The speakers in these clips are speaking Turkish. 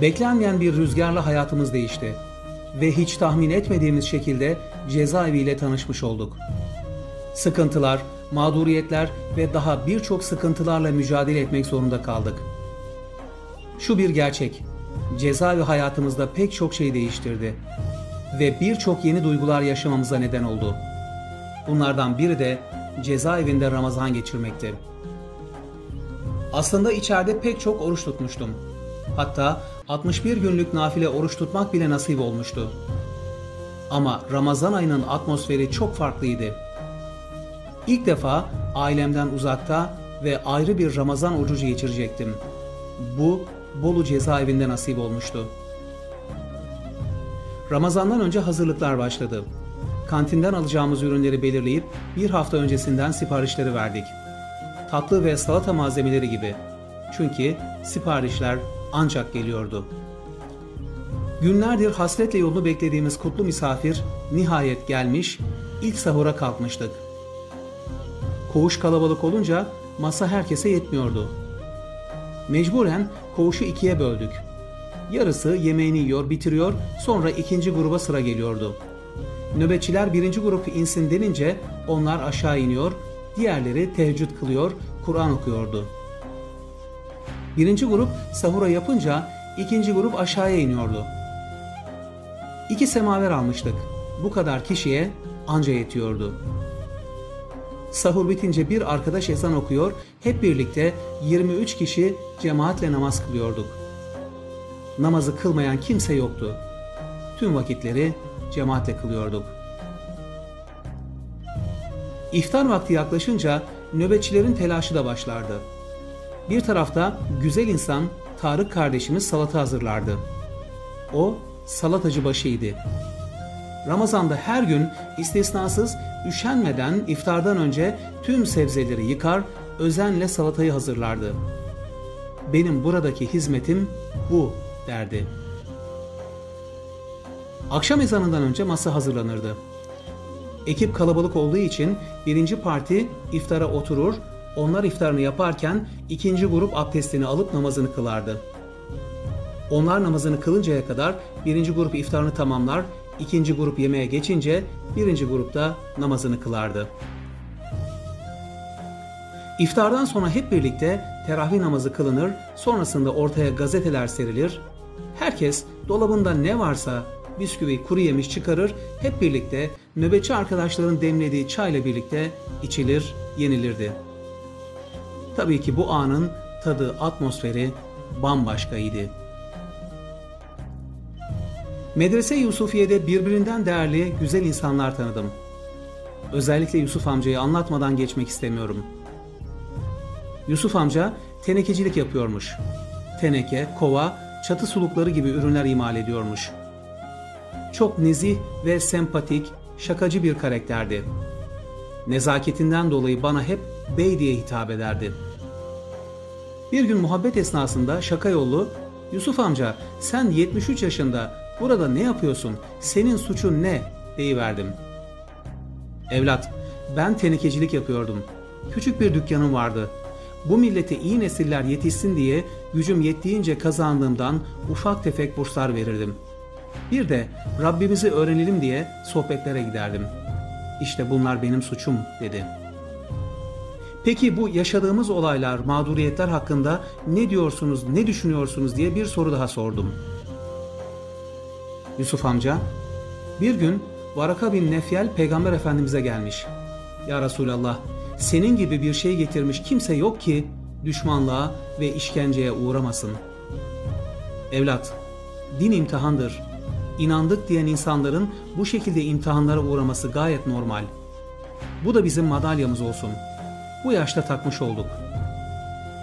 Beklenmeyen bir rüzgarla hayatımız değişti ve hiç tahmin etmediğimiz şekilde cezaeviyle tanışmış olduk. Sıkıntılar, mağduriyetler ve daha birçok sıkıntılarla mücadele etmek zorunda kaldık. Şu bir gerçek, cezaevi hayatımızda pek çok şey değiştirdi ve birçok yeni duygular yaşamamıza neden oldu. Bunlardan biri de cezaevinde Ramazan geçirmekti. Aslında içeride pek çok oruç tutmuştum. Hatta 61 günlük nafile oruç tutmak bile nasip olmuştu. Ama Ramazan ayının atmosferi çok farklıydı. İlk defa ailemden uzakta ve ayrı bir Ramazan orucu geçirecektim. Bu Bolu cezaevinde nasip olmuştu. Ramazandan önce hazırlıklar başladı. Kantinden alacağımız ürünleri belirleyip bir hafta öncesinden siparişleri verdik. Tatlı ve salata malzemeleri gibi. Çünkü siparişler ancak geliyordu. Günlerdir hasretle yolunu beklediğimiz kutlu misafir nihayet gelmiş, ilk sahura kalkmıştık. Koğuş kalabalık olunca masa herkese yetmiyordu. Mecburen koğuşu ikiye böldük. Yarısı yemeğini yiyor, bitiriyor, sonra ikinci gruba sıra geliyordu. Nöbetçiler birinci grup insin denince onlar aşağı iniyor, diğerleri teheccüd kılıyor, Kur'an okuyordu. Birinci grup sahura yapınca ikinci grup aşağıya iniyordu. İki semaver almıştık. Bu kadar kişiye anca yetiyordu. Sahur bitince bir arkadaş ezan okuyor, hep birlikte 23 kişi cemaatle namaz kılıyorduk. Namazı kılmayan kimse yoktu. Tüm vakitleri cemaatle kılıyorduk. İftar vakti yaklaşınca nöbetçilerin telaşı da başlardı. Bir tarafta güzel insan Tarık kardeşimiz salata hazırlardı. O salatacı başıydı. Ramazan'da her gün istisnasız üşenmeden iftardan önce tüm sebzeleri yıkar, özenle salatayı hazırlardı. Benim buradaki hizmetim bu derdi. Akşam ezanından önce masa hazırlanırdı. Ekip kalabalık olduğu için birinci parti iftara oturur, onlar iftarını yaparken ikinci grup abdestini alıp namazını kılardı. Onlar namazını kılıncaya kadar birinci grup iftarını tamamlar, ikinci grup yemeğe geçince birinci grupta namazını kılardı. İftardan sonra hep birlikte teravih namazı kılınır, sonrasında ortaya gazeteler serilir. Herkes dolabında ne varsa bisküvi, kuru yemiş çıkarır, hep birlikte nöbetçi arkadaşların demlediği çayla birlikte içilir, yenilirdi. Tabii ki bu anın tadı, atmosferi bambaşkaydı. Medrese Yusufiye'de birbirinden değerli, güzel insanlar tanıdım. Özellikle Yusuf amcayı anlatmadan geçmek istemiyorum. Yusuf amca tenekecilik yapıyormuş. Teneke, kova, çatı sulukları gibi ürünler imal ediyormuş. Çok nezih ve sempatik, şakacı bir karakterdi. Nezaketinden dolayı bana hep bey diye hitap ederdi. Bir gün muhabbet esnasında şaka yollu, Yusuf amca sen 73 yaşında burada ne yapıyorsun, senin suçun ne deyiverdim. Evlat, ben tenekecilik yapıyordum. Küçük bir dükkanım vardı. Bu millete iyi nesiller yetişsin diye gücüm yettiğince kazandığımdan ufak tefek burslar verirdim. Bir de Rabbimizi öğrenelim diye sohbetlere giderdim. İşte bunlar benim suçum dedi. Peki bu yaşadığımız olaylar, mağduriyetler hakkında ne diyorsunuz, ne düşünüyorsunuz diye bir soru daha sordum. Yusuf amca, bir gün Varaka bin Nefyel peygamber efendimize gelmiş. Ya Resulallah, senin gibi bir şey getirmiş kimse yok ki düşmanlığa ve işkenceye uğramasın. Evlat, din imtihandır. İnandık diyen insanların bu şekilde imtihanlara uğraması gayet normal. Bu da bizim madalyamız olsun. Bu yaşta takmış olduk.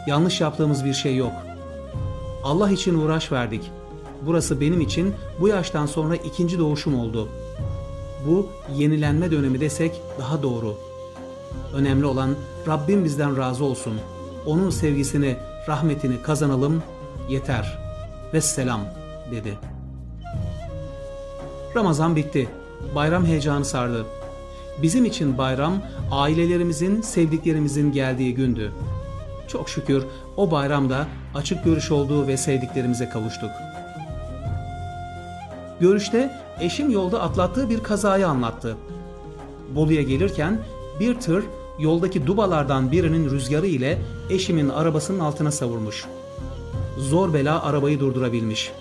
Yanlış yaptığımız bir şey yok. Allah için uğraş verdik. Burası benim için bu yaştan sonra ikinci doğuşum oldu. Bu yenilenme dönemi desek daha doğru. Önemli olan Rabbim bizden razı olsun. Onun sevgisini, rahmetini kazanalım yeter. Vesselam dedi. Ramazan bitti. Bayram heyecanı sardı. Bizim için bayram ailelerimizin, sevdiklerimizin geldiği gündü. Çok şükür o bayramda açık görüş olduğu ve sevdiklerimize kavuştuk. Görüşte eşim yolda atlattığı bir kazayı anlattı. Bolu'ya gelirken bir tır yoldaki dubalardan birinin rüzgarı ile eşimin arabasının altına savurmuş. Zor bela arabayı durdurabilmiş.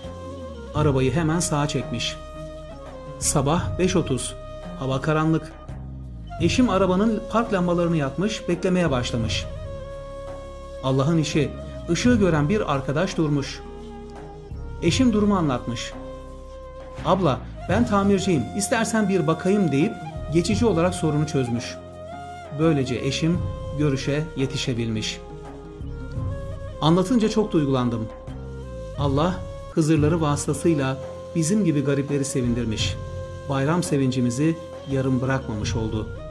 Arabayı hemen sağa çekmiş. Sabah 5.30. Hava karanlık. Eşim arabanın park lambalarını yakmış, beklemeye başlamış. Allah'ın işi, ışığı gören bir arkadaş durmuş. Eşim durumu anlatmış. Abla ben tamirciyim istersen bir bakayım deyip geçici olarak sorunu çözmüş. Böylece eşim görüşe yetişebilmiş. Anlatınca çok duygulandım. Allah Hızırları vasıtasıyla bizim gibi garipleri sevindirmiş. Bayram sevincimizi yarım bırakmamış oldu.''